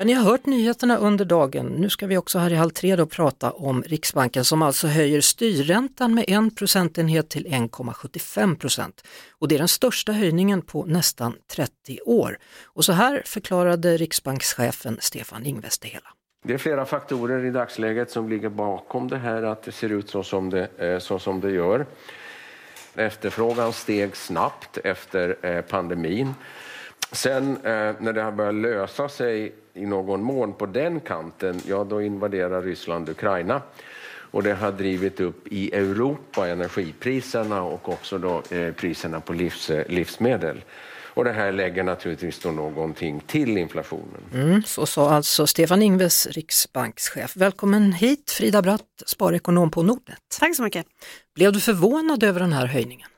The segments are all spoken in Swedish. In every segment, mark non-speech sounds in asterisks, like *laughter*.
Ni har hört nyheterna under dagen. Nu ska vi också här i Halv tre då prata om Riksbanken som alltså höjer styrräntan med en procentenhet till 1,75 procent. Och det är den största höjningen på nästan 30 år. Och så här förklarade riksbankschefen Stefan Ingves det hela. Det är flera faktorer i dagsläget som ligger bakom det här att det ser ut så som det, eh, så som det gör. Efterfrågan steg snabbt efter eh, pandemin. Sen eh, när det har börjat lösa sig i någon mån på den kanten, ja då invaderar Ryssland Ukraina. Och det har drivit upp i Europa energipriserna och också då priserna på livs, livsmedel. Och det här lägger naturligtvis då någonting till inflationen. Mm, så sa alltså Stefan Ingves, riksbankschef. Välkommen hit Frida Bratt, sparekonom på Nordnet. Tack så mycket. Blev du förvånad över den här höjningen?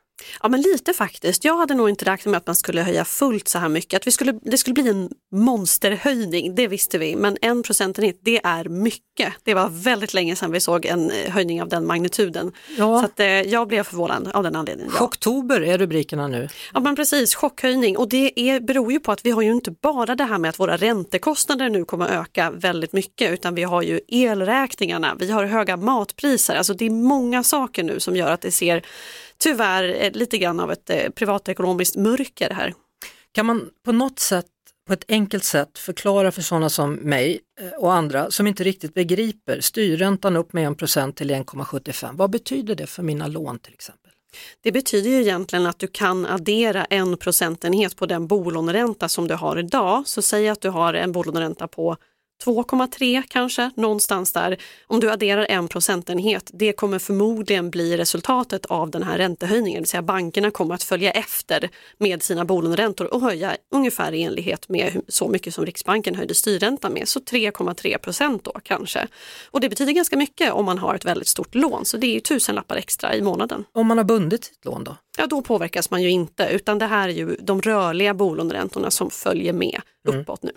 Ja men lite faktiskt. Jag hade nog inte räknat med att man skulle höja fullt så här mycket. Att vi skulle, det skulle bli en monsterhöjning, det visste vi. Men en procentenhet, det är mycket. Det var väldigt länge sedan vi såg en eh, höjning av den magnituden. Ja. Så att, eh, jag blev förvånad av den anledningen. Ja. Chocktober är rubrikerna nu. Ja men precis, chockhöjning. Och det är, beror ju på att vi har ju inte bara det här med att våra räntekostnader nu kommer öka väldigt mycket utan vi har ju elräkningarna, vi har höga matpriser. Alltså det är många saker nu som gör att det ser tyvärr eh, lite grann av ett eh, privatekonomiskt mörker här. Kan man på något sätt, på ett enkelt sätt förklara för sådana som mig eh, och andra som inte riktigt begriper styrräntan upp med 1% till 1,75, vad betyder det för mina lån till exempel? Det betyder ju egentligen att du kan addera en procentenhet på den bolåneränta som du har idag. Så säg att du har en bolåneränta på 2,3 kanske, någonstans där. Om du adderar en procentenhet, det kommer förmodligen bli resultatet av den här räntehöjningen. Det vill säga bankerna kommer att följa efter med sina bolåneräntor och höja ungefär i enlighet med så mycket som Riksbanken höjde styrräntan med. Så 3,3 procent då kanske. Och det betyder ganska mycket om man har ett väldigt stort lån, så det är ju tusenlappar extra i månaden. Om man har bundit sitt lån då? Ja, då påverkas man ju inte, utan det här är ju de rörliga bolåneräntorna som följer med mm. uppåt nu.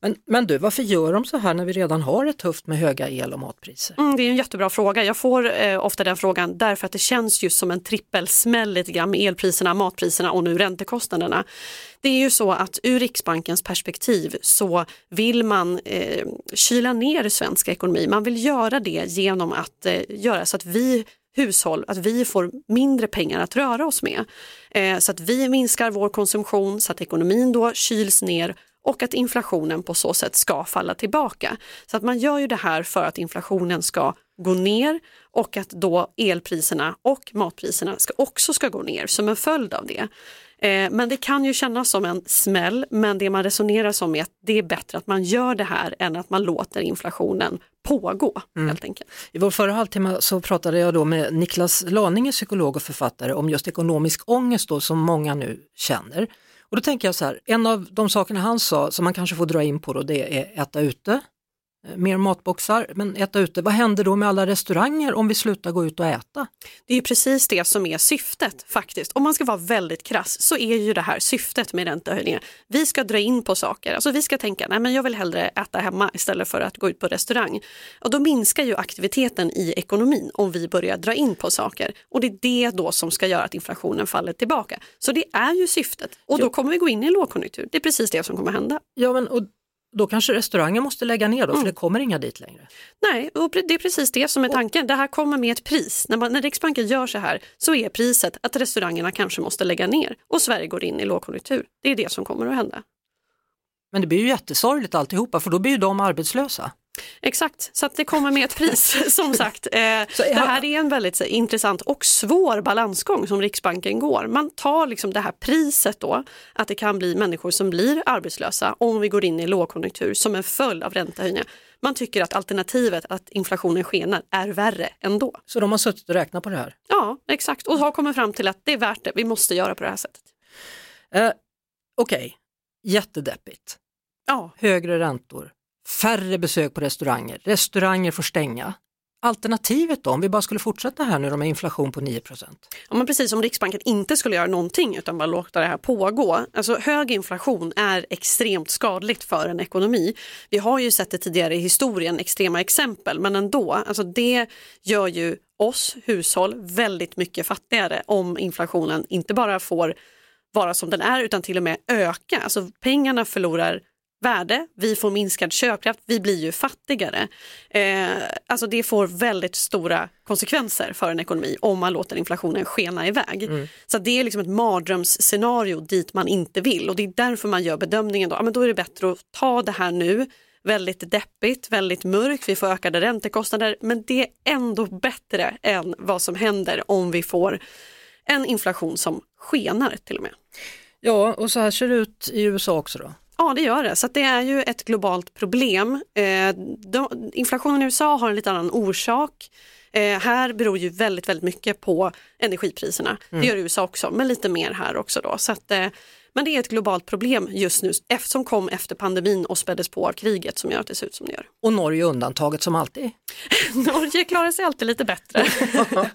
Men, men du, varför gör de så här när vi redan har det tufft med höga el och matpriser? Mm, det är en jättebra fråga. Jag får eh, ofta den frågan därför att det känns just som en trippelsmäll lite grann med elpriserna, matpriserna och nu räntekostnaderna. Det är ju så att ur Riksbankens perspektiv så vill man eh, kyla ner svensk ekonomi. Man vill göra det genom att eh, göra så att vi hushåll att vi får mindre pengar att röra oss med. Eh, så att vi minskar vår konsumtion så att ekonomin då kyls ner och att inflationen på så sätt ska falla tillbaka. Så att man gör ju det här för att inflationen ska gå ner och att då elpriserna och matpriserna ska också ska gå ner som en följd av det. Eh, men det kan ju kännas som en smäll, men det man resonerar som är att det är bättre att man gör det här än att man låter inflationen pågå. Mm. Helt enkelt. I vår förra halvtimme så pratade jag då med Niklas Laninge, psykolog och författare, om just ekonomisk ångest då, som många nu känner. Och då tänker jag så här, en av de sakerna han sa som man kanske får dra in på då, det är äta ute, mer matboxar, men äta ute. Vad händer då med alla restauranger om vi slutar gå ut och äta? Det är ju precis det som är syftet faktiskt. Om man ska vara väldigt krass så är ju det här syftet med räntehöjningen. Vi ska dra in på saker, alltså vi ska tänka nej men jag vill hellre äta hemma istället för att gå ut på restaurang. Och då minskar ju aktiviteten i ekonomin om vi börjar dra in på saker och det är det då som ska göra att inflationen faller tillbaka. Så det är ju syftet och då kommer vi gå in i en lågkonjunktur. Det är precis det som kommer hända. Ja, men och då kanske restaurangen måste lägga ner då, mm. för det kommer inga dit längre. Nej, och det är precis det som är tanken. Det här kommer med ett pris. När, man, när Riksbanken gör så här så är priset att restaurangerna kanske måste lägga ner och Sverige går in i lågkonjunktur. Det är det som kommer att hända. Men det blir ju jättesorgligt alltihopa för då blir ju de arbetslösa. Exakt, så det kommer med ett pris *laughs* som sagt. Eh, det här är en väldigt intressant och svår balansgång som Riksbanken går. Man tar liksom det här priset då, att det kan bli människor som blir arbetslösa om vi går in i lågkonjunktur som en följd av räntehöjningar. Man tycker att alternativet att inflationen skenar är värre ändå. Så de har suttit och räknat på det här? Ja, exakt och har kommit fram till att det är värt det, vi måste göra på det här sättet. Eh, Okej, okay. jättedeppigt. Ja. Högre räntor, färre besök på restauranger, restauranger får stänga. Alternativet då, om vi bara skulle fortsätta här nu då med inflation på 9 Ja, men precis om Riksbanken inte skulle göra någonting utan bara låta det här pågå. Alltså, hög inflation är extremt skadligt för en ekonomi. Vi har ju sett det tidigare i historien, extrema exempel, men ändå. Alltså, det gör ju oss hushåll väldigt mycket fattigare om inflationen inte bara får vara som den är utan till och med öka. Alltså pengarna förlorar värde, vi får minskad köpkraft, vi blir ju fattigare. Eh, alltså det får väldigt stora konsekvenser för en ekonomi om man låter inflationen skena iväg. Mm. Så det är liksom ett mardrömsscenario dit man inte vill och det är därför man gör bedömningen då, ja, men då är det bättre att ta det här nu, väldigt deppigt, väldigt mörkt, vi får ökade räntekostnader men det är ändå bättre än vad som händer om vi får en inflation som skenar till och med. Ja, och så här ser det ut i USA också då? Ja, det gör det. Så det är ju ett globalt problem. Eh, de, inflationen i USA har en lite annan orsak. Eh, här beror ju väldigt, väldigt mycket på energipriserna. Mm. Det gör USA också, men lite mer här också då. Så att, eh, men det är ett globalt problem just nu som kom efter pandemin och späddes på av kriget som gör att det ser ut som det gör. Och Norge undantaget som alltid? *laughs* Norge klarar sig alltid lite bättre. *laughs*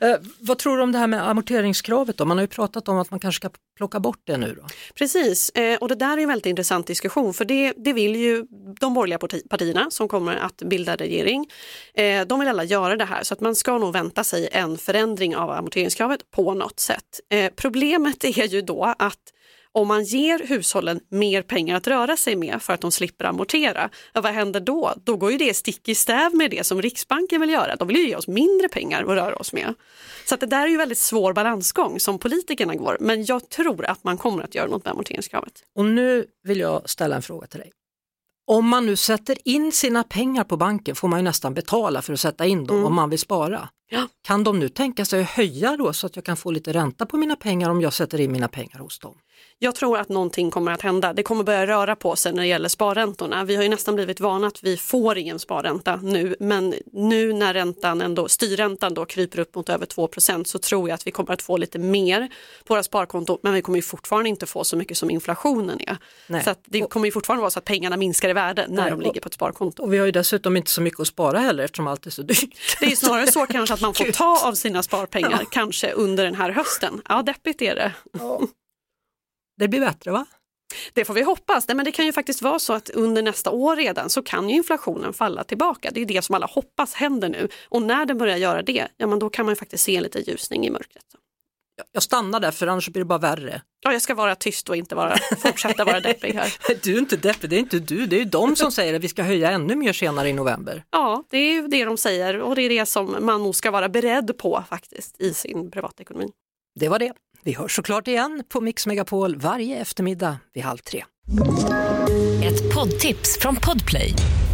Eh, vad tror du om det här med amorteringskravet då? Man har ju pratat om att man kanske ska plocka bort det nu då. Precis, eh, och det där är en väldigt intressant diskussion för det, det vill ju de borgerliga partierna som kommer att bilda regering. Eh, de vill alla göra det här så att man ska nog vänta sig en förändring av amorteringskravet på något sätt. Eh, problemet *laughs* är ju då att om man ger hushållen mer pengar att röra sig med för att de slipper amortera, ja, vad händer då? Då går ju det stick i stäv med det som Riksbanken vill göra. De vill ju ge oss mindre pengar att röra oss med. Så att det där är ju väldigt svår balansgång som politikerna går, men jag tror att man kommer att göra något med amorteringskravet. Och nu vill jag ställa en fråga till dig. Om man nu sätter in sina pengar på banken får man ju nästan betala för att sätta in dem mm. om man vill spara. Ja. Kan de nu tänka sig att höja då så att jag kan få lite ränta på mina pengar om jag sätter in mina pengar hos dem? Jag tror att någonting kommer att hända. Det kommer börja röra på sig när det gäller sparräntorna. Vi har ju nästan blivit vana att vi får ingen sparränta nu, men nu när räntan ändå, styrräntan då kryper upp mot över 2% så tror jag att vi kommer att få lite mer på våra sparkonton, men vi kommer ju fortfarande inte få så mycket som inflationen är. Nej. Så det kommer ju fortfarande vara så att pengarna minskar i värde när Nej. de ligger på ett sparkonto. Och vi har ju dessutom inte så mycket att spara heller eftersom allt är så dyrt. Det är snarare så kanske *laughs* att man får ta av sina sparpengar, ja. kanske under den här hösten. Ja, deppigt är det. Ja. Det blir bättre va? Det får vi hoppas, men det kan ju faktiskt vara så att under nästa år redan så kan ju inflationen falla tillbaka. Det är det som alla hoppas händer nu och när den börjar göra det, ja men då kan man faktiskt se en liten ljusning i mörkret. Jag stannar där för annars blir det bara värre. Ja, jag ska vara tyst och inte vara, fortsätta vara deppig här. *laughs* Du är inte deppig, det är inte du, det är ju de som säger att vi ska höja ännu mer senare i november. Ja, det är ju det de säger och det är det som man nog ska vara beredd på faktiskt i sin privatekonomi. Det var det. Vi hörs såklart igen på Mix Megapol varje eftermiddag vid halv tre. Ett poddtips från Podplay.